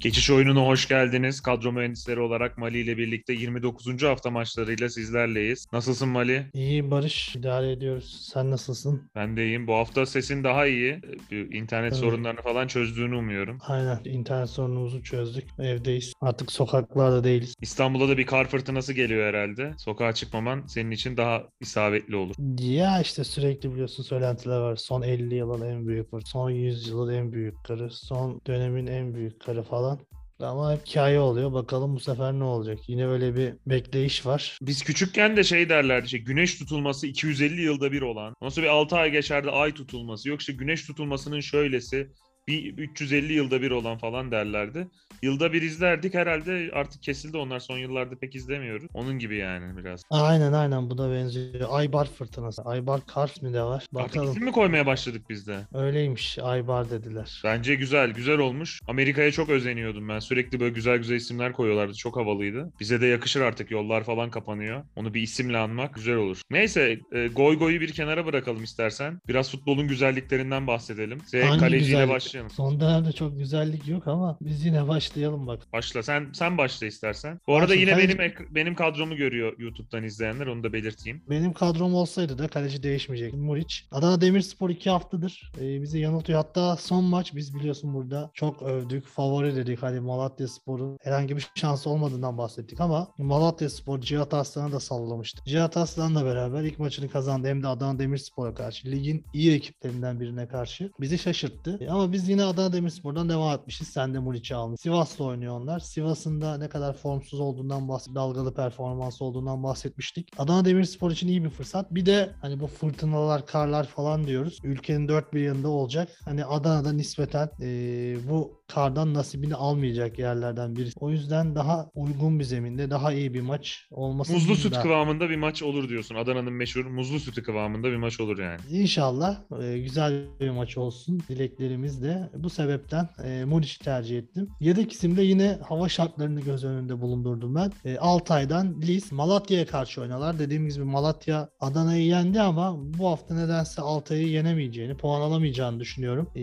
Geçiş oyununa hoş geldiniz. Kadro mühendisleri olarak Mali ile birlikte 29. hafta maçlarıyla sizlerleyiz. Nasılsın Mali? İyi Barış, idare ediyoruz. Sen nasılsın? Ben de iyiyim. Bu hafta sesin daha iyi. Bir internet Evet. sorunlarını falan çözdüğünü umuyorum. Aynen, internet sorunumuzu çözdük. Evdeyiz. Artık sokaklarda değiliz. İstanbul'da da bir kar fırtınası geliyor herhalde. Sokağa çıkmaman senin için daha isabetli olur. Ya işte sürekli biliyorsun söylentiler var. Son 50 yılın en büyük son 100 yılın en büyük karı, son dönemin en büyük karı falan. Ama hep hikaye oluyor. Bakalım bu sefer ne olacak? Yine öyle bir bekleyiş var. Biz küçükken de şey derlerdi işte güneş tutulması 250 yılda bir olan. Nasıl bir 6 ay geçerdi ay tutulması. Yok işte güneş tutulmasının şöylesi bir 350 yılda bir olan falan derlerdi. Yılda bir izlerdik herhalde artık kesildi onlar son yıllarda pek izlemiyoruz. Onun gibi yani biraz. Aynen aynen bu da benziyor. Aybar fırtınası. Aybar kar mi de var? Artık Bakalım. isim mi koymaya başladık biz de? Öyleymiş. Aybar dediler. Bence güzel, güzel olmuş. Amerika'ya çok özeniyordum ben. Sürekli böyle güzel güzel isimler koyuyorlardı. Çok havalıydı. Bize de yakışır artık. Yollar falan kapanıyor. Onu bir isimle anmak güzel olur. Neyse, e, goy goyu bir kenara bırakalım istersen. Biraz futbolun güzelliklerinden bahsedelim. Size kaleciyle güzellik? Başlayalım. Son dönemde çok güzellik yok ama biz yine başlayalım bak. Başla. Sen sen başla istersen. Bu arada Başla. yine Kaleci- benim ek- benim kadromu görüyor YouTube'dan izleyenler. Onu da belirteyim. Benim kadrom olsaydı da kaleci değişmeyecek. Muriç. Adana Demirspor 2 haftadır e, bizi yanıltıyor. Hatta son maç biz biliyorsun burada çok övdük. Favori dedik. Hani Malatya Spor'un herhangi bir şansı olmadığından bahsettik ama Malatya Spor Cihat Aslan'a da sallamıştı. Cihat Aslan'la beraber ilk maçını kazandı. Hem de Adana Demirspor'a karşı. Ligin iyi ekiplerinden birine karşı. Bizi şaşırttı. E, Ama biz yine Adana Demirspor'dan devam etmişiz. Sen de Muriç'i almış. Sivas'la oynuyor onlar. Sivas'ın da ne kadar formsuz olduğundan bahsettik. Dalgalı performans olduğundan bahsetmiştik. Adana Demirspor için iyi bir fırsat. Bir de hani bu fırtınalar, karlar falan diyoruz. Ülkenin dört bir yanında olacak. Hani Adana'da nispeten eee, bu kardan nasibini almayacak yerlerden birisi. O yüzden daha uygun bir zeminde, daha iyi bir maç olması Muzlu süt ben- kıvamında bir maç olur diyorsun. Adana'nın meşhur muzlu sütü kıvamında bir maç olur yani. İnşallah e, güzel bir maç olsun dileklerimiz de. Bu sebepten e, Muriç'i tercih ettim. Yedek isimde yine hava şartlarını göz önünde bulundurdum ben. E, Altay'dan Lis Malatya'ya karşı oynalar. Dediğim gibi Malatya Adana'yı yendi ama bu hafta nedense Altay'ı yenemeyeceğini, puan alamayacağını düşünüyorum. E,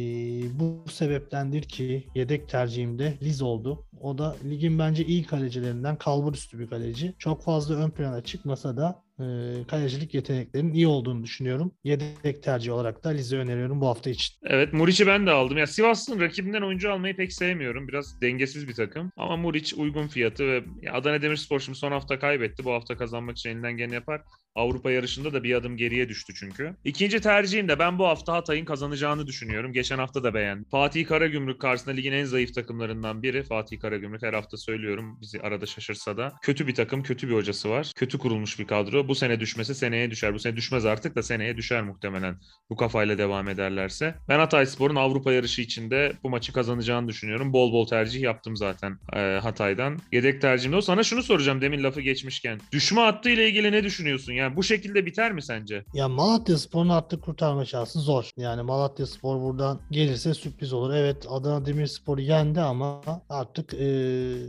bu sebeptendir ki yedek tercihimde Liz oldu. O da ligin bence iyi kalecilerinden kalbur üstü bir kaleci. Çok fazla ön plana çıkmasa da e, kalecilik yeteneklerinin iyi olduğunu düşünüyorum. Yedek tercih olarak da Liz'i öneriyorum bu hafta için. Evet Muriç'i ben de aldım. Ya Sivas'ın rakibinden oyuncu almayı pek sevmiyorum. Biraz dengesiz bir takım. Ama Muriç uygun fiyatı ve Adana Demirspor şimdi son hafta kaybetti. Bu hafta kazanmak için elinden geleni yapar. Avrupa yarışında da bir adım geriye düştü çünkü. İkinci tercihim de ben bu hafta Hatay'ın kazanacağını düşünüyorum. Geçen hafta da beğendim. Fatih Karagümrük karşısında ligin en zayıf takımlarından biri. Fatih Karagümrük her hafta söylüyorum bizi arada şaşırsa da. Kötü bir takım, kötü bir hocası var. Kötü kurulmuş bir kadro. Bu sene düşmesi seneye düşer. Bu sene düşmez artık da seneye düşer muhtemelen. Bu kafayla devam ederlerse. Ben Hatayspor'un Avrupa yarışı içinde bu maçı kazanacağını düşünüyorum. Bol bol tercih yaptım zaten e, Hatay'dan. Yedek tercihimde o. Sana şunu soracağım demin lafı geçmişken. Düşme hattı ile ilgili ne düşünüyorsun? Yani bu şekilde biter mi sence? Ya Malatya Spor'un artık kurtarma şansı zor. Yani Malatya Spor buradan gelirse sürpriz olur. Evet Adana Demirspor'u yendi ama artık e,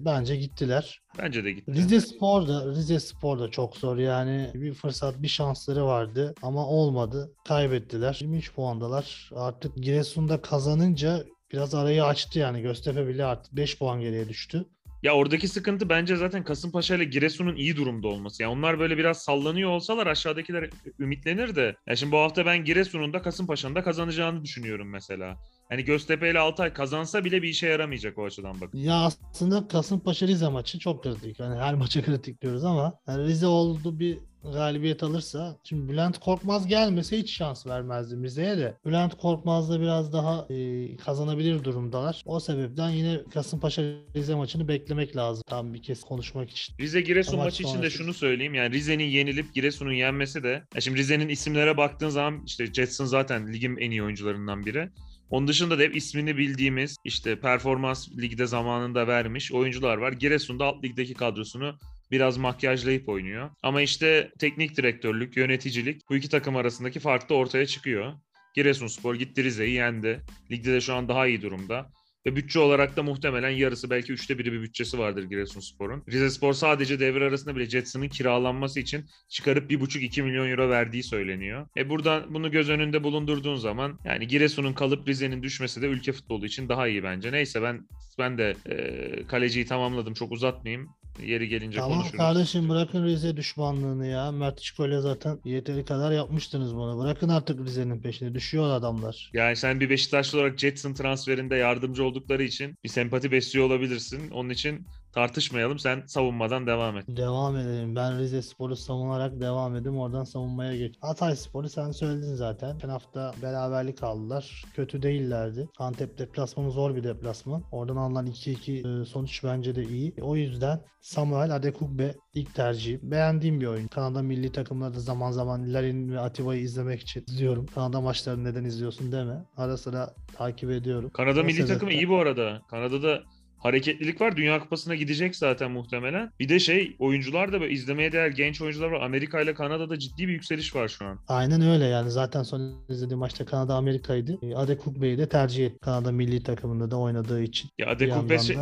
bence gittiler. Bence de gitti. Rize Spor da Rize Spor da çok zor yani bir fırsat bir şansları vardı ama olmadı kaybettiler 23 puandalar artık Giresun'da kazanınca biraz arayı açtı yani Göztepe bile artık 5 puan geriye düştü. Ya oradaki sıkıntı bence zaten Kasımpaşa ile Giresun'un iyi durumda olması. Yani onlar böyle biraz sallanıyor olsalar aşağıdakiler ümitlenir de. Ya şimdi bu hafta ben Giresun'un da Kasımpaşa'nın da kazanacağını düşünüyorum mesela. Hani Göztepe ile Altay kazansa bile bir işe yaramayacak o açıdan bak. Ya aslında Kasımpaşa Rize maçı çok kritik. Hani her maça kritik diyoruz ama yani Rize oldu bir galibiyet alırsa şimdi Bülent Korkmaz gelmese hiç şans vermezdim Rize'ye de. Bülent Korkmaz da biraz daha e, kazanabilir durumdalar. O sebepten yine Kasımpaşa Rize maçını beklemek lazım. Tam bir kez konuşmak için. Rize Giresun Maç maçı için de şunu söyleyeyim. Yani Rize'nin yenilip Giresun'un yenmesi de. Ya şimdi Rize'nin isimlere baktığın zaman işte Jetson zaten ligin en iyi oyuncularından biri. Onun dışında da hep ismini bildiğimiz işte performans ligde zamanında vermiş oyuncular var. Giresun'da alt ligdeki kadrosunu biraz makyajlayıp oynuyor. Ama işte teknik direktörlük, yöneticilik bu iki takım arasındaki fark da ortaya çıkıyor. Giresunspor gitti Rize'yi yendi. Ligde de şu an daha iyi durumda. Ve bütçe olarak da muhtemelen yarısı belki üçte biri bir bütçesi vardır Giresunspor'un. Rizespor sadece devre arasında bile Jetson'ın kiralanması için çıkarıp 1,5-2 milyon euro verdiği söyleniyor. E buradan bunu göz önünde bulundurduğun zaman yani Giresun'un kalıp Rize'nin düşmesi de ülke futbolu için daha iyi bence. Neyse ben ben de e, kaleciyi tamamladım çok uzatmayayım. Yeri gelince Tamam konuşuruz. kardeşim bırakın Rize düşmanlığını ya. Mert İşkol'e zaten yeteri kadar yapmıştınız bunu. Bırakın artık Rize'nin peşine. Düşüyor adamlar. Yani sen bir Beşiktaşlı olarak Jetson transferinde yardımcı oldukları için bir sempati besliyor olabilirsin. Onun için tartışmayalım. Sen savunmadan devam et. Devam edelim. Ben Rize Spor'u savunarak devam edeyim. Oradan savunmaya geç. Hatay Spor'u sen söyledin zaten. Geçen hafta beraberlik aldılar. Kötü değillerdi. Antep deplasmanı zor bir deplasman. Oradan alınan 2-2 e, sonuç bence de iyi. O yüzden Samuel Adekugbe ilk tercihim. Beğendiğim bir oyun. Kanada milli takımları da zaman zaman Larin ve Atiba'yı izlemek için izliyorum. Kanada maçlarını neden izliyorsun deme. Ara sıra takip ediyorum. Kanada O milli takımı sebepten- iyi bu arada. Kanada'da hareketlilik var. Dünya Kupası'na gidecek zaten muhtemelen. Bir de şey oyuncular da böyle izlemeye değer genç oyuncular var. Amerika ile Kanada'da ciddi bir yükseliş var şu an. Aynen öyle yani zaten son izlediğim maçta Kanada Amerika'ydı. E, Adekugbe'yi de tercih etti. Kanada milli takımında da oynadığı için. Ya Adekugbe şey,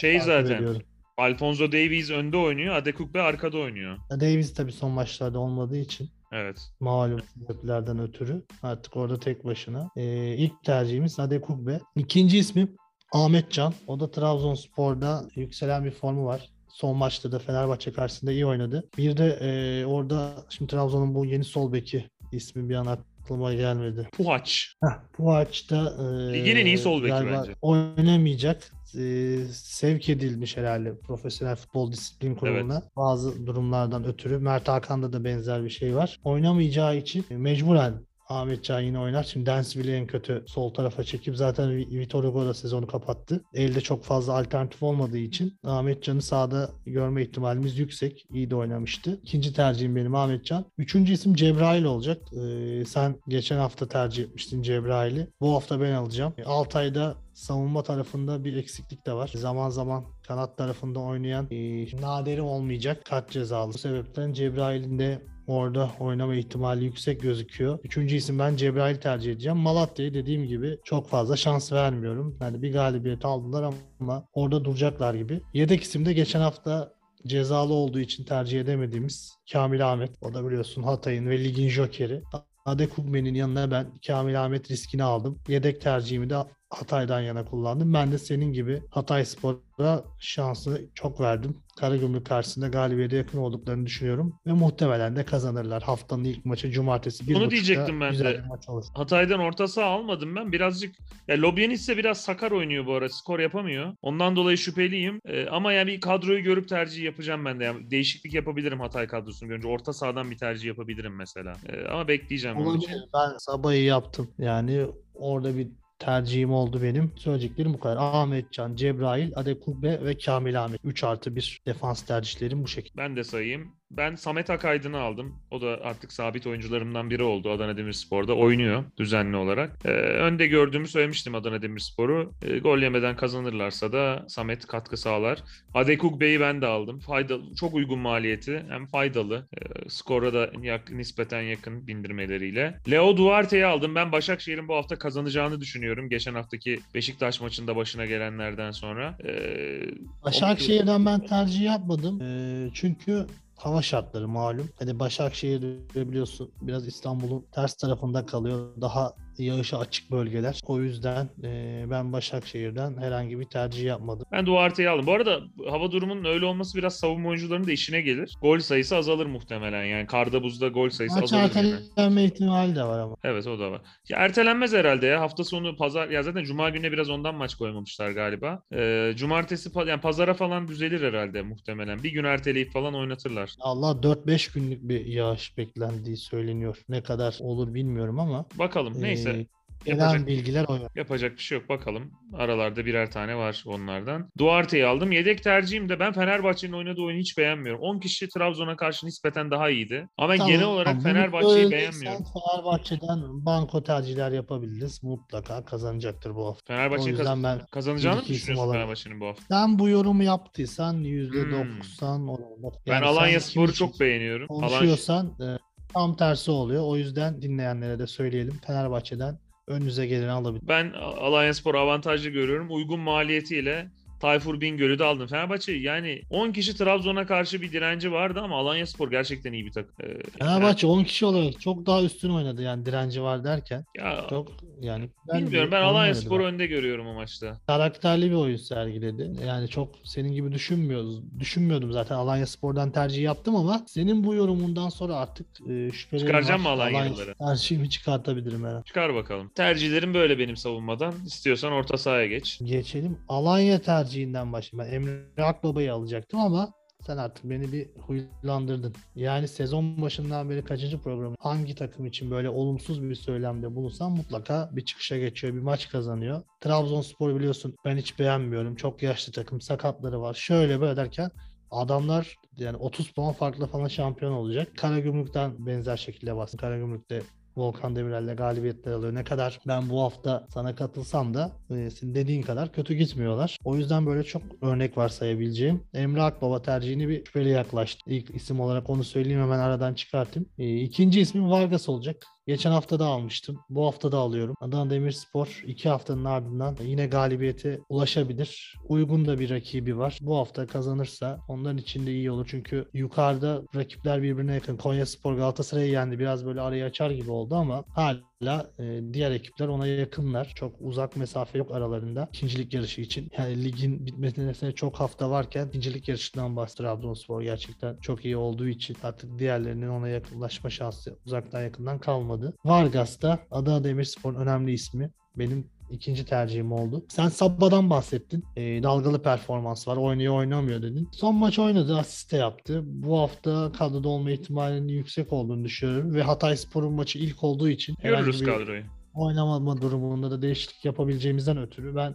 şey zaten. ediyorum. Alfonso Davies önde oynuyor. Adekugbe arkada oynuyor. Ya Davis tabii son maçlarda olmadığı için Evet. malum sebeplerden ötürü artık orada tek başına. E, ilk tercihimiz Adekugbe. İkinci ismim Ahmet Can. O da Trabzonspor'da yükselen bir formu var. Son maçta da Fenerbahçe karşısında iyi oynadı. Bir de e, orada şimdi Trabzon'un bu yeni sol beki ismi bir an aklıma gelmedi. Puhaç. Heh, bu açıda Ligin en iyi sol beki galiba bence. oynamayacak. E, sevk edilmiş herhalde Profesyonel Futbol Disiplin Kurulu'na. Bazı durumlardan ötürü. Mert Hakan'da da benzer bir şey var. Oynamayacağı için mecburen Ahmet Can yine oynar. Şimdi Dansville'i en kötü sol tarafa çekip zaten Vi- Vitor Hugo da sezonu kapattı. Elde çok fazla alternatif olmadığı için Ahmet Can'ı sahada görme ihtimalimiz yüksek. İyi de oynamıştı. İkinci tercihim benim Ahmet Can. Üçüncü isim Cebrail olacak. Ee, sen geçen hafta tercih etmiştin Cebrail'i. Bu hafta ben alacağım. Altay'da savunma tarafında bir eksiklik de var. Zaman zaman kanat tarafında oynayan e, naderi olmayacak kart cezalı. Bu sebepten Cebrail'in de orada oynama ihtimali yüksek gözüküyor. Üçüncü isim ben Cebrail tercih edeceğim. Malatya'yı dediğim gibi çok fazla şans vermiyorum. Yani bir galibiyet aldılar ama orada duracaklar gibi. Yedek isim de geçen hafta cezalı olduğu için tercih edemediğimiz Kamil Ahmet. O da biliyorsun Hatay'ın ve ligin jokeri. Adekugbe'nin yanına ben Kamil Ahmet riskini aldım. Yedek tercihimi de Hatay'dan yana kullandım. Ben de senin gibi Hatay Spor'a şansı çok verdim. Karagümrük karşısında galibiyete yakın olduklarını düşünüyorum. Ve muhtemelen de kazanırlar. Haftanın ilk maçı cumartesi. bir Bunu diyecektim ben güzel de. bir maç olur. Hatay'dan orta saha almadım ben. Birazcık ya ise biraz sakar oynuyor bu ara. Skor yapamıyor. Ondan dolayı şüpheliyim. Ee, ama yani bir kadroyu görüp tercih yapacağım ben de. Yani değişiklik yapabilirim Hatay kadrosunu görünce. Orta sahadan bir tercih yapabilirim mesela. Ee, ama bekleyeceğim. Olabilir. Ben Sabah'ı yaptım. Yani orada bir tercihim oldu benim. Söyleyeceklerim bu kadar. Ahmet Can, Cebrail, Adekugbe ve Kamil Ahmet. 3 artı 1 defans tercihlerim bu şekilde. Ben de sayayım. Ben Samet Akaydın'ı aldım. O da artık sabit oyuncularımdan biri oldu Adana Demirspor'da. Oynuyor düzenli olarak. Ee, önde gördüğümü söylemiştim Adana Demirspor'u. Ee, gol yemeden kazanırlarsa da Samet katkı sağlar. Adekugbe'yi ben de aldım. Faydalı, çok uygun maliyeti. Hem faydalı. Ee, skora da yak, nispeten yakın bindirmeleriyle. Leo Duarte'yi aldım. Ben Başakşehir'in bu hafta kazanacağını düşünüyorum. Geçen haftaki Beşiktaş maçında başına gelenlerden sonra. Ee, Başakşehir'den ben tercih yapmadım. Ee, çünkü hava şartları malum. Hani Başakşehir biliyorsun biraz İstanbul'un ters tarafında kalıyor. Daha yağışa açık bölgeler. O yüzden e, ben Başakşehir'den herhangi bir tercih yapmadım. Ben Duarte'yi aldım. Bu arada hava durumunun öyle olması biraz savunma oyuncularının da işine gelir. Gol sayısı azalır muhtemelen. Yani karda buzda gol sayısı Maç azalır. yine. ertelenme ihtimali de var ama. Evet o da var. Ya ertelenmez herhalde ya. Hafta sonu pazar ya zaten cuma gününe biraz ondan maç koymamışlar galiba. Ee, cumartesi yani pazara falan düzelir herhalde muhtemelen. Bir gün erteleyip falan oynatırlar. Allah 4-5 günlük bir yağış beklendiği söyleniyor. Ne kadar olur bilmiyorum ama Bakalım. Neyse. E, gelen yapacak- bilgiler o. Yapacak bir şey yok bakalım. Aralarda birer tane var onlardan. Duarte'yi aldım. Yedek tercihim de ben Fenerbahçe'nin oynadığı oyunu hiç beğenmiyorum. 10 kişi Trabzon'a karşı nispeten daha iyiydi. Ama Tamam, genel olarak bunu Fenerbahçe'yi beğenmiyorum. Fenerbahçe'den banko tercihler yapabiliriz. Mutlaka kazanacaktır bu hafta. O Fenerbahçe'nin kaz- ben kazanacağını mı düşünüyorsun. Fenerbahçe'nin bu hafta? sen bu yorumu yaptıysan %90 olur. Hmm. Ben Yani Alanya sen kim Spor'u çok beğeniyorum. Alanya Konuşuyorsan e, tam tersi oluyor. O yüzden dinleyenlere de söyleyelim. Fenerbahçe'den önünüze geleni alabilir. Ben Alanya Spor avantajlı görüyorum. Uygun maliyetiyle Tayfur Bingöl'ü de aldım. Fenerbahçe yani 10 kişi Trabzon'a karşı bir direnci vardı ama Alanya Spor gerçekten iyi bir takım. Ee, Fenerbahçe 10 kişi olarak çok daha üstün oynadı yani direnci var derken. ya, Çok yani bilmiyorum bir ben Alanya Spor'u önde görüyorum o maçta. karakterli bir oyun sergiledi. Yani çok senin gibi düşünmüyoruz. Düşünmüyordum zaten Alanya Spor'dan tercih yaptım ama senin bu yorumundan sonra artık e, şüphelerim Çıkaracağım mı Alanyalıları? Tercihimi çıkartabilirim herhalde. Çıkar bakalım. Tercihlerim böyle benim savunmadan. İstiyorsan orta sahaya geç. Geçelim. Alanya tercihinden başlayayım. Ben Emre Akbaba'yı alacaktım ama sen artık beni bir huylandırdın. Yani sezon başından beri kaçıncı programı hangi takım için böyle olumsuz bir söylemde bulunsam mutlaka bir çıkışa geçiyor, bir maç kazanıyor. Trabzonspor biliyorsun ben hiç beğenmiyorum. Çok yaşlı takım, sakatları var. Şöyle böyle derken adamlar yani 30 puan farklı falan şampiyon olacak. Karagümrük'ten benzer şekilde bastım. Karagümrük'te Volkan Demirel'le galibiyetler alıyor. Ne kadar ben bu hafta sana katılsam da e, dediğin kadar kötü gitmiyorlar. O yüzden böyle çok örnek var sayabileceğim. Emre Akbaba tercihini bir şüpheli yaklaştı. İlk isim olarak onu söyleyeyim hemen aradan çıkartayım. E, ikinci ismim Vargas olacak. Geçen hafta da almıştım. Bu hafta da alıyorum. Adana Demirspor iki haftanın ardından yine galibiyete ulaşabilir. Uygun da bir rakibi var. Bu hafta kazanırsa onların için de iyi olur. Çünkü yukarıda rakipler birbirine yakın. Konya Spor Galatasaray'ı yendi. Biraz böyle arayı açar gibi oldu ama hala e, diğer ekipler ona yakınlar. Çok uzak mesafe yok aralarında. İkincilik yarışı için. Yani ligin bitmesine çok hafta varken ikincilik yarışından bahsediyor Trabzonspor gerçekten çok iyi olduğu için artık diğerlerinin ona yakınlaşma şansı uzaktan yakından kalmadı. Vargas da Adana Demirspor'un önemli ismi. Benim ikinci tercihim oldu. Sen Sabba'dan bahsettin. E, dalgalı performans var. Oynuyor oynamıyor dedin. Son maç oynadı. Asiste yaptı. Bu hafta kadroda olma ihtimalinin yüksek olduğunu düşünüyorum. Ve Hatay Spor'un maçı ilk olduğu için Görürüz herhangi bir kadroyu. oynamama durumunda da değişiklik yapabileceğimizden ötürü ben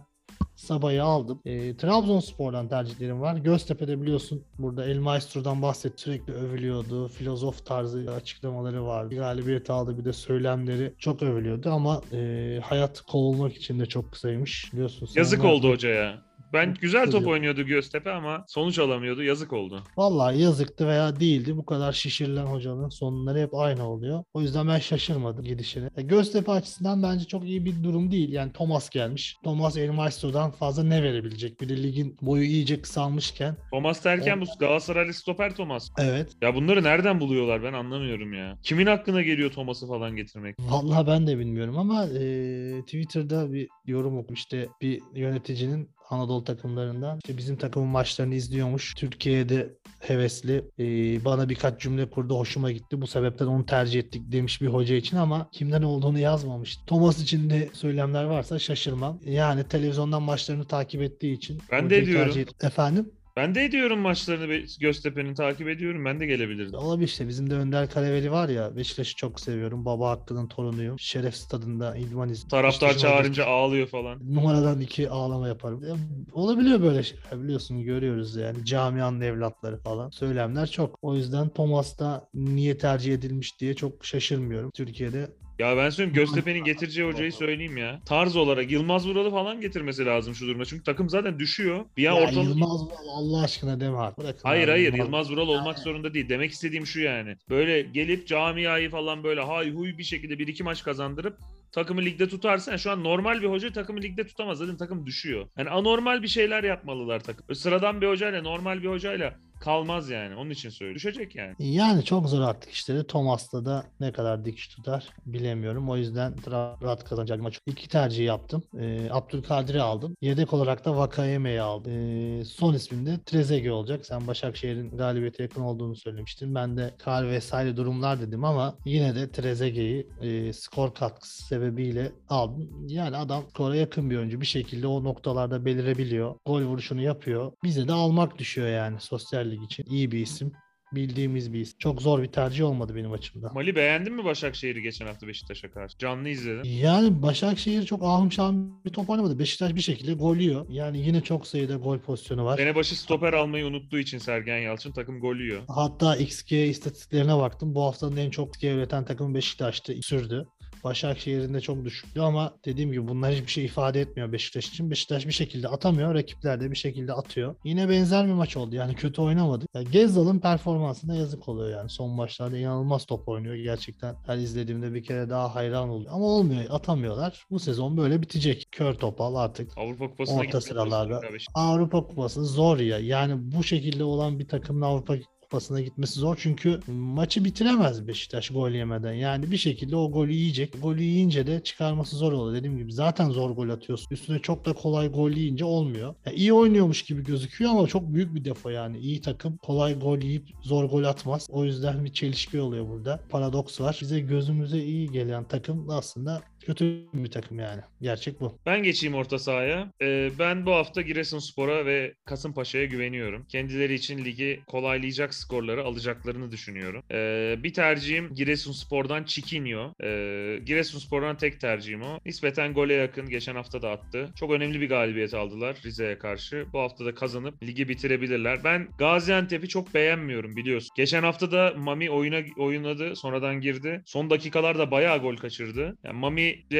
Sabah'ı aldım. E, Trabzonspor'dan tercihlerim var. Göztepe'de biliyorsun burada El Maestro'dan bahset sürekli övülüyordu. Filozof tarzı açıklamaları vardı. Galibiyet aldı bir de söylemleri çok övülüyordu ama e, hayat kovulmak için de çok kısaymış. Biliyorsun. Yazık oldu hocaya. Ben güzel top oynuyordu Göztepe ama sonuç alamıyordu. Yazık oldu. Vallahi yazıktı veya değildi. Bu kadar şişirilen hocanın sonları hep aynı oluyor. O yüzden ben şaşırmadım gidişine. E, Göztepe açısından bence çok iyi bir durum değil. Yani Thomas gelmiş. Thomas El Maestro'dan fazla ne verebilecek? Bir de ligin boyu iyice kısalmışken. Thomas derken bu Galatasaraylı stoper Thomas. Evet. Ya bunları nereden buluyorlar ben anlamıyorum ya. Kimin aklına geliyor Thomas'ı falan getirmek? Vallahi ben de bilmiyorum ama e, Twitter'da bir yorum okum işte bir yöneticinin Anadolu takımlarından işte bizim takımın maçlarını izliyormuş. Türkiye'de hevesli e, bana birkaç cümle kurdu hoşuma gitti. Bu sebepten onu tercih ettik demiş bir hoca için ama kimden olduğunu yazmamış. Thomas için de söylemler varsa şaşırmam. Yani televizyondan maçlarını takip ettiği için. Ben de ediyorum. tercih Efendim? Ben de ediyorum maçlarını Göztepe'nin takip ediyorum. Ben de gelebilirdim. Olabilir işte. Bizim de Önder Karaveli var ya. Beşiktaş'ı çok seviyorum. Baba Hakkı'nın torunuyum. Şeref stadında izliyorum. Taraftar çağırınca ağlıyor falan. numaradan iki ağlama yaparım. Ya, olabiliyor böyle şeyler biliyorsun görüyoruz yani camianın evlatları falan. Söylemler çok. O yüzden Thomas da niye tercih edilmiş diye çok şaşırmıyorum. Türkiye'de Ya ben söyleyeyim Göztepe'nin getireceği hocayı söyleyeyim ya. Tarz olarak Yılmaz Vural'ı falan getirmesi lazım şu durumda. Çünkü takım zaten düşüyor. Bir an ya ortalık... Yılmaz Vural Allah aşkına deme artık. Bırakın Hayır abi, hayır Yılmaz Vural olmak zorunda değil. Demek istediğim şu yani. Böyle gelip camiayı falan böyle hay huy bir şekilde bir iki maç kazandırıp takımı ligde tutarsan şu an normal bir hoca takımı ligde tutamaz. Zaten takım düşüyor. Yani anormal bir şeyler yapmalılar takım. Sıradan bir hocayla normal bir hocayla kalmaz yani. Onun için söylüyorum. Düşecek yani. Yani çok zor artık işleri. Thomas'ta da ne kadar dikiş tutar bilemiyorum. O yüzden rahat kazanacak maç. İki tercih yaptım. Ee, Abdülkadir'i aldım. Yedek olarak da Vakayeme'yi aldım. Ee, son ismim de Trezeguet olacak. Sen Başakşehir'in galibiyete yakın olduğunu söylemiştin. Ben de kar vesaire durumlar dedim ama yine de Trezeguet'i e, skor katkısı sebebiyle aldım. Yani adam skora yakın bir oyuncu. Bir şekilde o noktalarda belirebiliyor. Gol vuruşunu yapıyor. Bize de almak düşüyor yani sosyal lig için. İyi bir isim bildiğimiz bir isim. Çok zor bir tercih olmadı benim açımdan. Mali beğendin mi Başakşehir'i geçen hafta Beşiktaş'a karşı? Canlı izledim. Yani Başakşehir çok ahım şahım bir top oynamadı. Beşiktaş bir şekilde gol yiyor. Yani yine çok sayıda gol pozisyonu var. Sene başı stoper almayı unuttuğu için Sergen Yalçın takım gol yiyor. Hatta XG istatistiklerine baktım. Bu haftanın en çok XG üreten takımı Beşiktaş'tı. Sürdü. Başakşehir'in de çok düşüktü ama dediğim gibi bunlar hiçbir şey ifade etmiyor Beşiktaş için. Beşiktaş bir şekilde atamıyor. Rakipler de bir şekilde atıyor. Yine benzer bir maç oldu. Yani kötü oynamadık. Yani Gezzal'ın performansına yazık oluyor yani. Son maçlarda inanılmaz top oynuyor. Gerçekten her izlediğimde bir kere daha hayran oluyor. Ama olmuyor. Atamıyorlar. Bu sezon böyle bitecek. Kör topal artık. Avrupa Kupası'na Orta sıralarda. Avrupa Kupası zor ya. Yani bu şekilde olan bir takımın Avrupa Kupası'na gitmesi zor. Çünkü maçı bitiremez Beşiktaş gol yemeden. Yani bir şekilde o golü yiyecek. Golü yiyince de çıkarması zor oluyor. Dediğim gibi zaten zor gol atıyorsun. Üstüne çok da kolay gol yiyince olmuyor. Ya iyi oynuyormuş gibi gözüküyor ama çok büyük bir defo yani. İyi takım kolay gol yiyip zor gol atmaz. O yüzden bir çelişki oluyor burada. Paradoks var. Bize gözümüze iyi gelen takım aslında kötü bir takım yani. Gerçek bu. Ben geçeyim orta sahaya. Ee, ben bu hafta Giresunspor'a ve Kasımpaşa'ya güveniyorum. Kendileri için ligi kolaylayacak skorları alacaklarını düşünüyorum. Ee, bir tercihim Giresunspor'dan Chiquinho. Ee, Giresunspor'dan tek tercihim o. Nispeten gole yakın. Geçen hafta da attı. Çok önemli bir galibiyet aldılar Rize'ye karşı. Bu hafta da kazanıp ligi bitirebilirler. Ben Gaziantep'i çok beğenmiyorum biliyorsun. Geçen hafta da Mami oyuna oynadı. Sonradan girdi. Son dakikalarda bayağı gol kaçırdı. Yani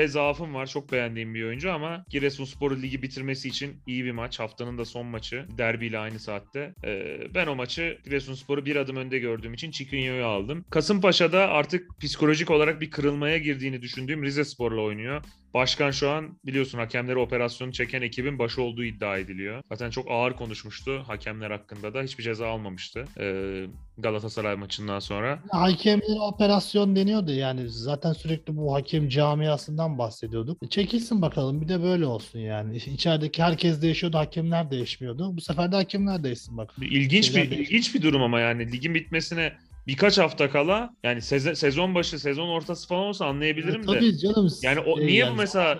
Zaafım var. Çok beğendiğim bir oyuncu ama Giresunspor'u ligi bitirmesi için iyi bir maç. Haftanın da son maçı. Derbiyle aynı saatte. Ee, ben o maçı Giresunspor'u bir adım önde gördüğüm için Chiquinho'yu aldım. Kasımpaşa'da artık psikolojik olarak bir kırılmaya girdiğini düşündüğüm Rize Spor'la oynuyor. Başkan şu an biliyorsun hakemleri operasyonu çeken ekibin başı olduğu iddia ediliyor. Zaten çok ağır konuşmuştu hakemler hakkında da. Hiçbir ceza almamıştı ee, Galatasaray maçından sonra. Hakemlere operasyon deniyordu yani zaten sürekli bu hakem camiasından bahsediyorduk. Çekilsin bakalım bir de böyle olsun yani. İçerideki herkes değişiyordu hakemler değişmiyordu. Bu sefer de hakemler değişsin bak. İlginç Şeyler bir değişti. ilginç bir durum ama yani ligin bitmesine birkaç hafta kala yani seze- sezon başı sezon ortası falan olsa anlayabilirim de. Tabii canım. Yani o- e, niye bu mesela-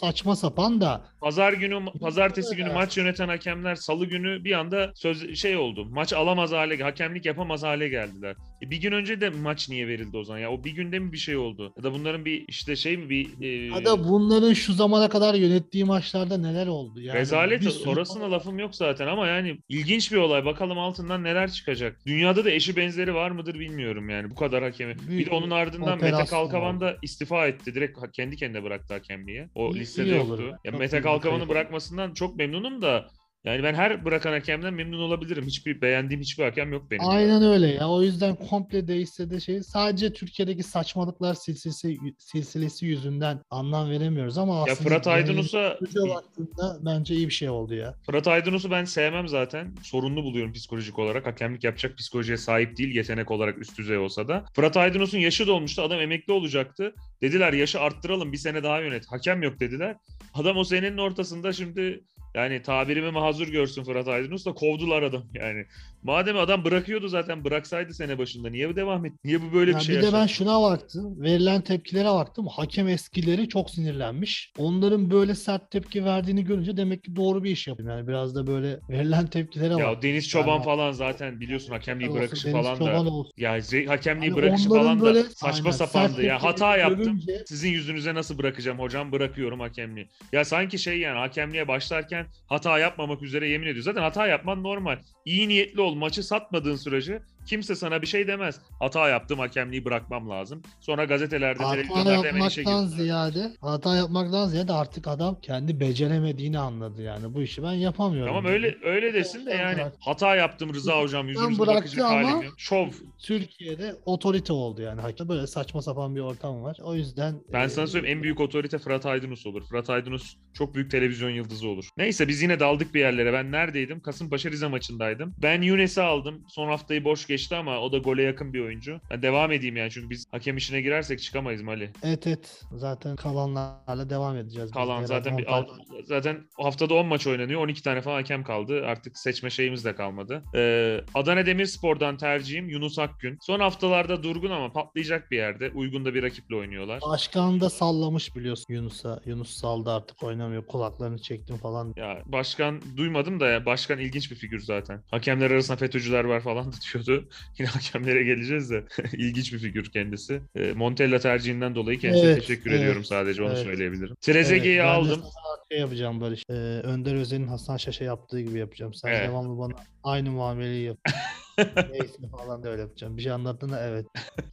saçma- saçan da Pazar günü pazartesi günü Evet. maç yöneten hakemler salı günü bir anda söz şey oldu. Maç alamaz hale hakemlik yapamaz hale geldiler. E bir gün önce de maç niye verildi o zaman ya? O bir günde mi bir şey oldu? Ya da bunların bir işte şey mi bir e, ya da bunların şu zamana kadar yönettiği maçlarda neler oldu yani. Rezalet bir sürü- orasına lafım yok zaten ama yani ilginç bir olay. Bakalım altından neler çıkacak. Dünyada da eşi benzeri var mıdır bilmiyorum yani bu kadar hakemi. Bir Büyük de onun ardından Mete Kalkavan oldu. da istifa etti. Direkt kendi kendine bıraktı hakemliği. O İyi- listede iyi yoktu. olur. Ya Çok Mete bir Kalkavan'ı bırakmasından çok memnunum da yani ben her bırakan hakemden memnun olabilirim. Hiçbir beğendiğim hiçbir hakem yok benim. Aynen öyle ya. O yüzden komple değişse de şey sadece Türkiye'deki saçmalıklar silsilesi silsilesi yüzünden anlam veremiyoruz ama Ya aslında Fırat Aydınus'a baktığında bence iyi bir şey oldu ya. Fırat Aydınus'u ben sevmem zaten. Sorunlu buluyorum psikolojik olarak. Hakemlik yapacak psikolojiye sahip değil yetenek olarak üst düzey olsa da. Fırat Aydınus'un yaşı dolmuştu. Adam emekli olacaktı. Dediler yaşı arttıralım bir sene daha yönet. Hakem yok dediler. Adam o senenin ortasında şimdi yani tabirimi mazur görsün Fırat Aydınus da kovdular adam yani. Madem adam bırakıyordu zaten bıraksaydı sene başında. Niye bu devam etti? Niye bu böyle Ya bir şey bir de yaşadı? ben şuna baktım. Verilen tepkilere baktım. Hakem eskileri çok sinirlenmiş. Onların böyle sert tepki verdiğini görünce demek ki doğru bir iş yapıyor. Yani biraz da böyle verilen tepkilere Ya bak. o Deniz Çoban Yani- falan zaten biliyorsun hakemliği Olsun, bırakışı Deniz falan Çoban da. olsun. Ya hakemliği Hani bırakışı falan da böyle- saçma Aynen, sapandı. Ya hata yaptım. görünce- Sizin yüzünüze nasıl bırakacağım hocam bırakıyorum hakemliği. Ya sanki şey yani hakemliğe başlarken hata yapmamak üzere yemin ediyor. Zaten hata yapman normal. İyi niyetli ol maçı satmadığın sürece kimse sana bir şey demez. Hata yaptım hakemliği bırakmam lazım. Sonra gazetelerde, Hata televizyonlarda hemen işe yapmaktan ziyade hata yapmaktan ziyade artık adam kendi beceremediğini anladı yani bu işi ben yapamıyorum. Tamam öyle öyle desin de Ben yani bırak- hata yaptım Rıza hocam yüzünüze bıraktı bakacak ama- halim yok. Şov. Türkiye'de otorite oldu yani. Hakikaten böyle saçma sapan bir ortam var. O yüzden Ben e, sana söyleyeyim en büyük otorite Fırat Aydınus olur. Fırat Aydınus çok büyük televizyon yıldızı olur. Neyse biz yine daldık bir yerlere. Ben neredeydim? Kasımpaşa Rize maçındaydım. Ben Yunes'i aldım. Son haftayı boş geçti ama o da gole yakın bir oyuncu. Ben devam edeyim yani çünkü biz hakem işine girersek çıkamayız Mali. Evet evet. Zaten kalanlarla devam edeceğiz. Kalan zaten bir alt, zaten haftada 10 maç oynanıyor. 12 tane falan hakem kaldı. Artık seçme şeyimiz de kalmadı. Ee, Adana Demirspor'dan tercihim Yunus Akgün. Son haftalarda durgun ama patlayacak bir yerde. Uygun da bir rakiple oynuyorlar. Başkan da sallamış biliyorsun Yunus'a. Yunus saldı artık oynamıyor. Kulaklarını çektim falan. Ya başkan duymadım da ya başkan ilginç bir figür zaten. Hakemler arasında FETÖ'cüler var falan da diyordu. Yine hakemlere geleceğiz de ilginç bir figür kendisi. E, Montella tercihinden dolayı kendisine Evet, teşekkür evet, ediyorum sadece onu evet. söyleyebilirim. Trezeguet'i Evet, aldım. şey yapacağım böyle. e, Önder Özel'in Hasan Şaş'a yaptığı gibi yapacağım. Sen Evet. devamlı bana aynı muameleyi yap. Neyse falan da öyle yapacağım. Bir şey anlattığında evet.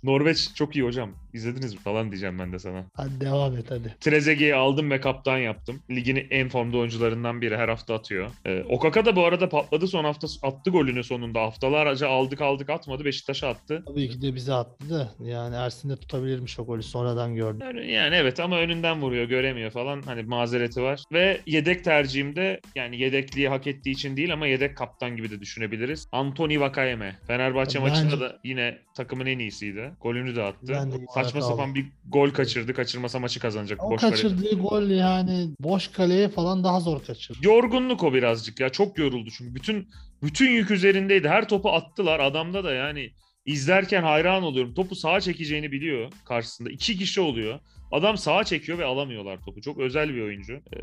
Norveç çok iyi hocam. İzlediniz mi falan diyeceğim ben de sana. Hadi devam et hadi. Trezeguet'i aldım ve kaptan yaptım. Ligin en formda oyuncularından biri. Her hafta atıyor. Ee, Okaka da bu arada patladı. Son hafta attı golünü sonunda. Haftalarca aldık aldık atmadı. Beşiktaş'a attı. Tabii ki de bize attı da yani Ersin de tutabilirmiş o golü sonradan gördüm. Yani, yani evet ama önünden vuruyor. Göremiyor falan. Hani mazereti var. Ve yedek tercihimde yani yedekliği hak ettiği için değil ama yedek kaptan gibi de düşünebiliriz. Anthony Vakayeme. Fenerbahçe Bence- maçında da yine takımın en iyisiydi. Golünü de attı. Ben de Saçma olarak sapan bir gol kaçırdı. Kaçırmasa maçı kazanacak. O Boş kale- kaçırdığı gol yani boş kaleye falan daha zor kaçırdı. Yorgunluk o birazcık ya. Çok yoruldu çünkü. Bütün bütün yük üzerindeydi. Her topu attılar. Adamda da yani izlerken hayran oluyorum. Topu sağa çekeceğini biliyor karşısında. İki kişi oluyor. Adam sağa çekiyor ve alamıyorlar topu. Çok özel bir oyuncu. Ee,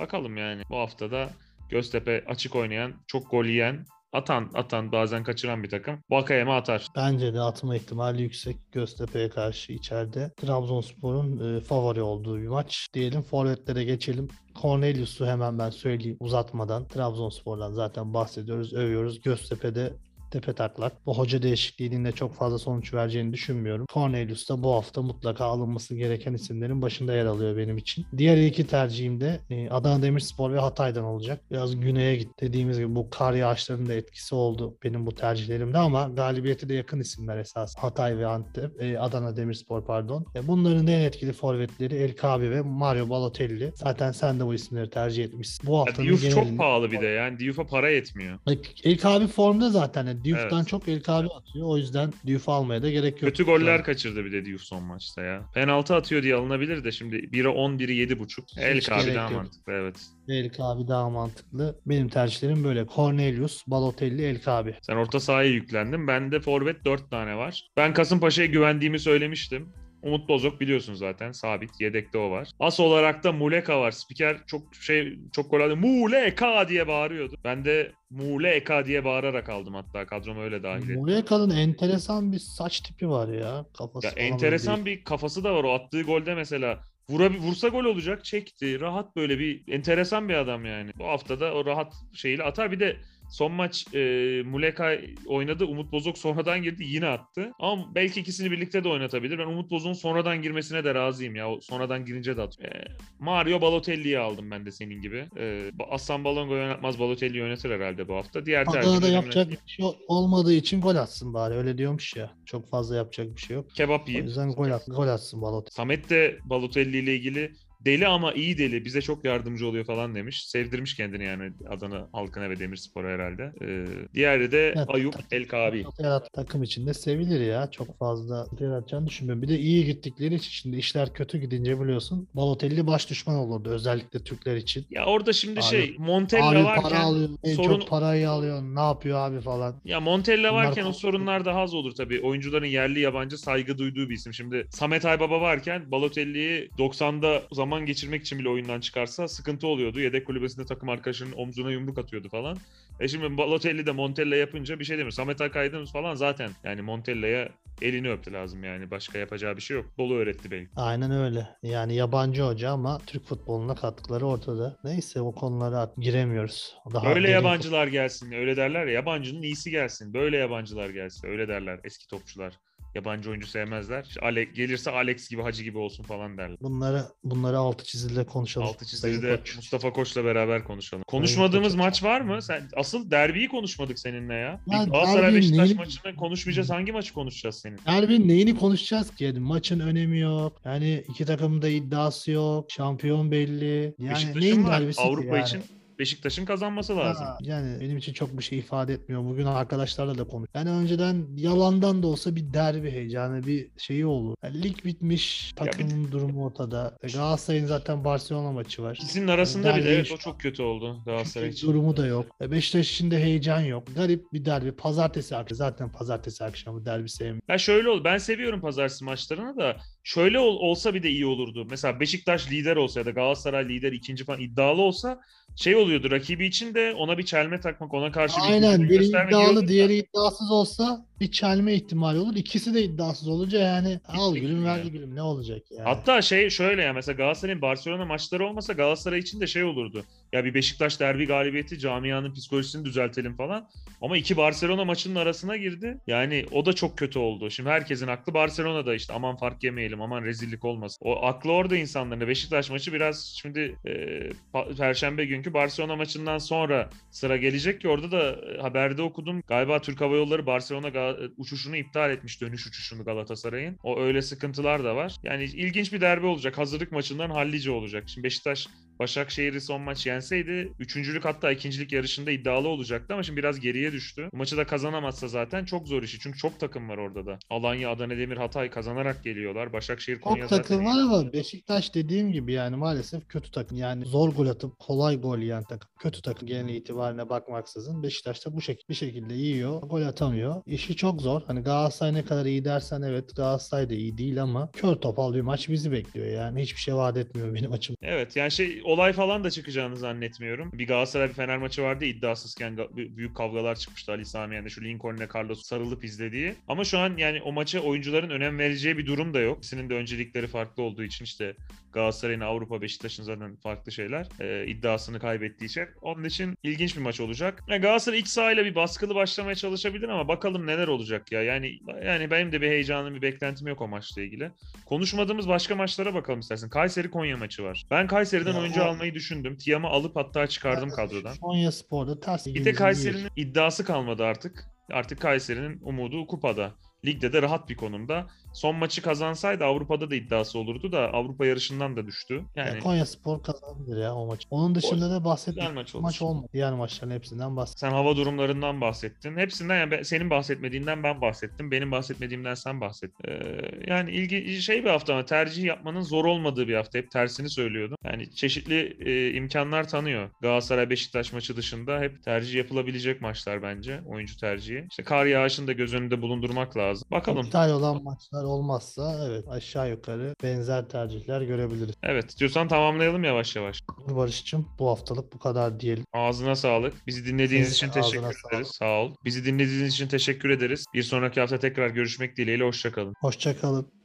bakalım yani. Bu haftada Göztepe açık oynayan, çok gol yiyen, atan, atan, bazen kaçıran bir takım. Vakayeme atar. Bence de atma ihtimali yüksek Göztepe'ye karşı içeride. Trabzonspor'un e, favori olduğu bir maç. Diyelim forvetlere geçelim. Cornelius'u hemen ben söyleyeyim uzatmadan. Trabzonspor'dan zaten bahsediyoruz, övüyoruz. Göztepe'de tepe taklak. Bu hoca değişikliğinin de çok fazla sonuç vereceğini düşünmüyorum. Cornelius da bu hafta mutlaka alınması gereken isimlerin başında yer alıyor benim için. Diğer iki tercihim de e, Adana Demirspor ve Hatay'dan olacak. Biraz güneye git. Dediğimiz gibi bu kar yağışlarının da etkisi oldu benim bu tercihlerimde ama galibiyete de yakın isimler esas. Hatay ve Antep, e, Adana Demirspor pardon. E, bunların en etkili forvetleri El Kabi ve Mario Balotelli. Zaten sen de bu isimleri tercih etmişsin. Bu Ya haftanın Diouf çok genelinde- pahalı bir de yani. Diouf'a para yetmiyor. El Kabi formda zaten. Yani Diouf'tan Evet. çok El Kabi atıyor. O yüzden Diouf almaya da gerek yok. Kötü goller kaçırdı bir de Diouf son maçta ya. Penaltı atıyor diye alınabilir de şimdi 1'e 10, 1'e 7.5. El Hiç abi gerek daha yok. mantıklı evet. El Kabi daha mantıklı. Benim tercihlerim böyle. Cornelius, Balotelli, El Kabi. Sen orta sahaya yüklendin. Bende forvet 4 tane var. Ben Kasımpaşa'ya güvendiğimi söylemiştim. Umut Bozok biliyorsun zaten sabit yedekte o var. As olarak da Muleka var. Spiker çok şey çok aldı. Muleka diye bağırıyordu. Ben de Muleka diye bağırarak aldım hatta kadroma öyle dahil ettim. Muleka'nın enteresan bir saç tipi var ya. Kafası Ya enteresan bir kafası da var o attığı golde mesela. Vura, vursa gol olacak çekti. Rahat böyle bir enteresan bir adam yani. Bu hafta da o rahat şeyle atar. Bir de son maç e, Muleka oynadı. Umut Bozok sonradan girdi yine attı. Ama belki ikisini birlikte de oynatabilir. Ben Umut Bozok'un sonradan girmesine de razıyım ya. O sonradan girince de atıyor. E, Mario Balotelli'yi aldım ben de senin gibi. E, Aslan Balongo oynatmaz Balotelli'yi oynatır herhalde bu hafta. Diğer Adana'da yapacak bir şey olmadığı için gol atsın bari. Öyle diyormuş ya. Çok fazla yapacak bir şey yok. kebap O yiyip yüzden gol, at, gol atsın Balotelli. Samet de Balotelli ile ilgili deli ama iyi deli bize çok yardımcı oluyor falan demiş. Sevdirmiş kendini yani Adana halkına ve Demirspor'a herhalde. Ee, diğeri de Evet. Ayup El Kabi. Takım içinde sevilir ya. Çok fazla yaratacağını düşünmüyorum. Bir de iyi gittikleri için şimdi işler kötü gidince biliyorsun Balotelli baş düşman olurdu özellikle Türkler için. Ya orada şimdi Abi- şey Montella Abi varken para alıyor. Sorun çok parayı alıyor. Ne yapıyor abi falan. ya Montella Bunlar varken o sorunlar daha az olur tabii. Oyuncuların yerli yabancı saygı duyduğu bir isim. Şimdi Samet Aybaba varken Balotelli'yi 90'da zaman geçirmek için bile oyundan çıkarsa sıkıntı oluyordu. Yedek kulübesinde takım arkadaşının omzuna yumruk atıyordu falan. E şimdi Balotelli de Montella yapınca bir şey demiyor. Samet Akaydınız falan zaten yani Montella'ya elini öptü lazım yani. Başka yapacağı bir şey yok. Bolu öğretti belki. Aynen öyle. Yani yabancı hoca ama Türk futboluna katkıları ortada. Neyse o konulara giremiyoruz. Daha derin yabancılar gelsin. Öyle derler ya. Yabancının iyisi gelsin. Böyle yabancılar gelsin. Öyle derler eski topçular. Yabancı oyuncu sevmezler. İşte Ale, gelirse Alex gibi Hacı gibi olsun falan derler. Bunları bunları altı çizili konuşalım. Altı çizgide Koç. Mustafa Koç'la beraber konuşalım. Konuşmadığımız maç var mı? Sen asıl derbiyi konuşmadık seninle ya. Ya Galatasaray derbi Beşiktaş neyi- maçını konuşmayacağız. Hangi maçı konuşacağız senin? Derbinin neyini konuşacağız ki? Yani maçın önemi yok. Yani iki takımın da iddiası yok. Şampiyon belli. Yani Beşiktaş'ın neyin var. derbisi Avrupa yani? için Beşiktaş'ın kazanması lazım. Ha, yani benim için çok bir şey ifade etmiyor. Bugün arkadaşlarla da konuş. Yani önceden yalandan da olsa bir derbi heyecanı, bir şeyi olur. Yani lig bitmiş, Ya bir- takımın durumu ortada. E, Galatasaray'ın zaten Barcelona maçı var. İkisinin arasında Derbi bile evet o çok kötü oldu Galatasaray için. durumu da yok. E, Beşiktaş için de heyecan yok. Garip bir derbi. Pazartesi akşamı. Zaten pazartesi akşamı derbi sevmiyorum. Ya şöyle ol. Ben seviyorum pazartesi maçlarını da. Şöyle ol- olsa bir de iyi olurdu. Mesela Beşiktaş lider olsa ya da Galatasaray lider ikinci falan iddialı olsa şey oluyordu. Rakibi için de ona bir çelme takmak, ona karşı bir Aynen. Biri göstermek iddialı, diğeri iddiasız olsa bir çelme ihtimali olur. İkisi de iddiasız olunca yani al gülüm verdi gülüm ne olacak yani. Hatta şey şöyle ya mesela Galatasaray'ın Barcelona maçları olmasa Galatasaray için de şey olurdu. Ya bir Beşiktaş derbi galibiyeti camianın psikolojisini düzeltelim falan. Ama iki Barcelona maçının arasına girdi. Yani o da çok kötü oldu. Şimdi herkesin aklı Barcelona'da işte aman fark yemeyelim aman rezillik olmasın. O aklı orada insanların. Beşiktaş maçı biraz şimdi e, Perşembe günkü Barcelona maçından sonra sıra gelecek ki orada da e, haberde okudum. Galiba Türk Hava Yolları Barcelona Ga- uçuşunu iptal etmiş dönüş uçuşunu Galatasaray'ın. O öyle sıkıntılar da var. Yani ilginç bir derbi olacak. Hazırlık maçından hallice olacak. Şimdi Beşiktaş Başakşehir'i son maç yenseydi üçüncülük hatta ikincilik yarışında iddialı olacaktı ama şimdi biraz geriye düştü. Bu maçı da kazanamazsa zaten çok zor işi. Çünkü çok takım var orada da. Alanya, Adana Demir, Hatay kazanarak geliyorlar. Başakşehir, Konya Çok zaten takım var ama Beşiktaş dediğim gibi yani maalesef kötü takım. Yani zor gol atıp kolay gol yiyen takım. Kötü takım genel itibarine bakmaksızın Beşiktaş da bu şekilde bir şekilde yiyor. Gol atamıyor. İşi çok zor. Hani Galatasaray ne kadar iyi dersen evet Galatasaray da iyi değil ama kör topal bir maç bizi bekliyor yani. Hiçbir şey vaat etmiyor benim açım. Evet yani şey olay falan da çıkacağını zannetmiyorum. Bir Galatasaray bir Fener maçı vardı iddiasızken büyük kavgalar çıkmıştı Ali Sami Yen'de şu Lincoln'le Carlos sarılıp izlediği. Ama şu an yani o maça oyuncuların önem vereceği bir durum da yok. İkisinin de öncelikleri farklı olduğu için işte Galatasaray'ın Avrupa Beşiktaş'ın zaten farklı şeyler. Ee, iddiasını kaybettiği şey. Onun için ilginç bir maç olacak. Yani Galatasaray iç sahayla bir baskılı başlamaya çalışabilir ama bakalım neler olacak ya. Yani yani benim de bir heyecanım, bir beklentim yok o maçla ilgili. Konuşmadığımız başka maçlara bakalım istersen. Kayseri Konya maçı var. Ben Kayseri'den Ya oyuncu o- almayı düşündüm. Tiam'ı alıp hatta çıkardım kadrodan. Konya Spor'da ters Bir de. Kayseri'nin iddiası kalmadı artık. Artık Kayseri'nin umudu kupada. Ligde de rahat bir konumda. Son maçı kazansaydı Avrupa'da da iddiası olurdu da Avrupa yarışından da düştü. Ya Yani Konya Spor kazanabilir ya o maç. Onun dışında da bahsettiğim güzel maç olur. maç olmadı. Diğer maçların hepsinden bahset. sen hava durumlarından bahsettin. Hepsinden yani senin bahsetmediğinden ben bahsettim. Benim bahsetmediğimden sen bahset. Ee, yani ilgi şey bir hafta ama tercih yapmanın zor olmadığı bir hafta. Hep tersini söylüyordum. Yani çeşitli e, imkanlar tanıyor. Galatasaray Beşiktaş maçı dışında hep tercih yapılabilecek maçlar bence. Oyuncu tercihi. İşte kar yağışını da göz önünde bulundurmak lazım. Bakalım. İptal olan maçlar olmazsa evet aşağı yukarı benzer tercihler görebiliriz. Evet diyorsan tamamlayalım yavaş yavaş. Barış'cığım bu haftalık bu kadar diyelim. Ağzına sağlık. Bizi dinlediğiniz Senin için teşekkür sağlık. ederiz. Sağ ol. Bizi dinlediğiniz için teşekkür ederiz. Bir sonraki hafta tekrar görüşmek dileğiyle. Hoşçakalın. Hoşçakalın.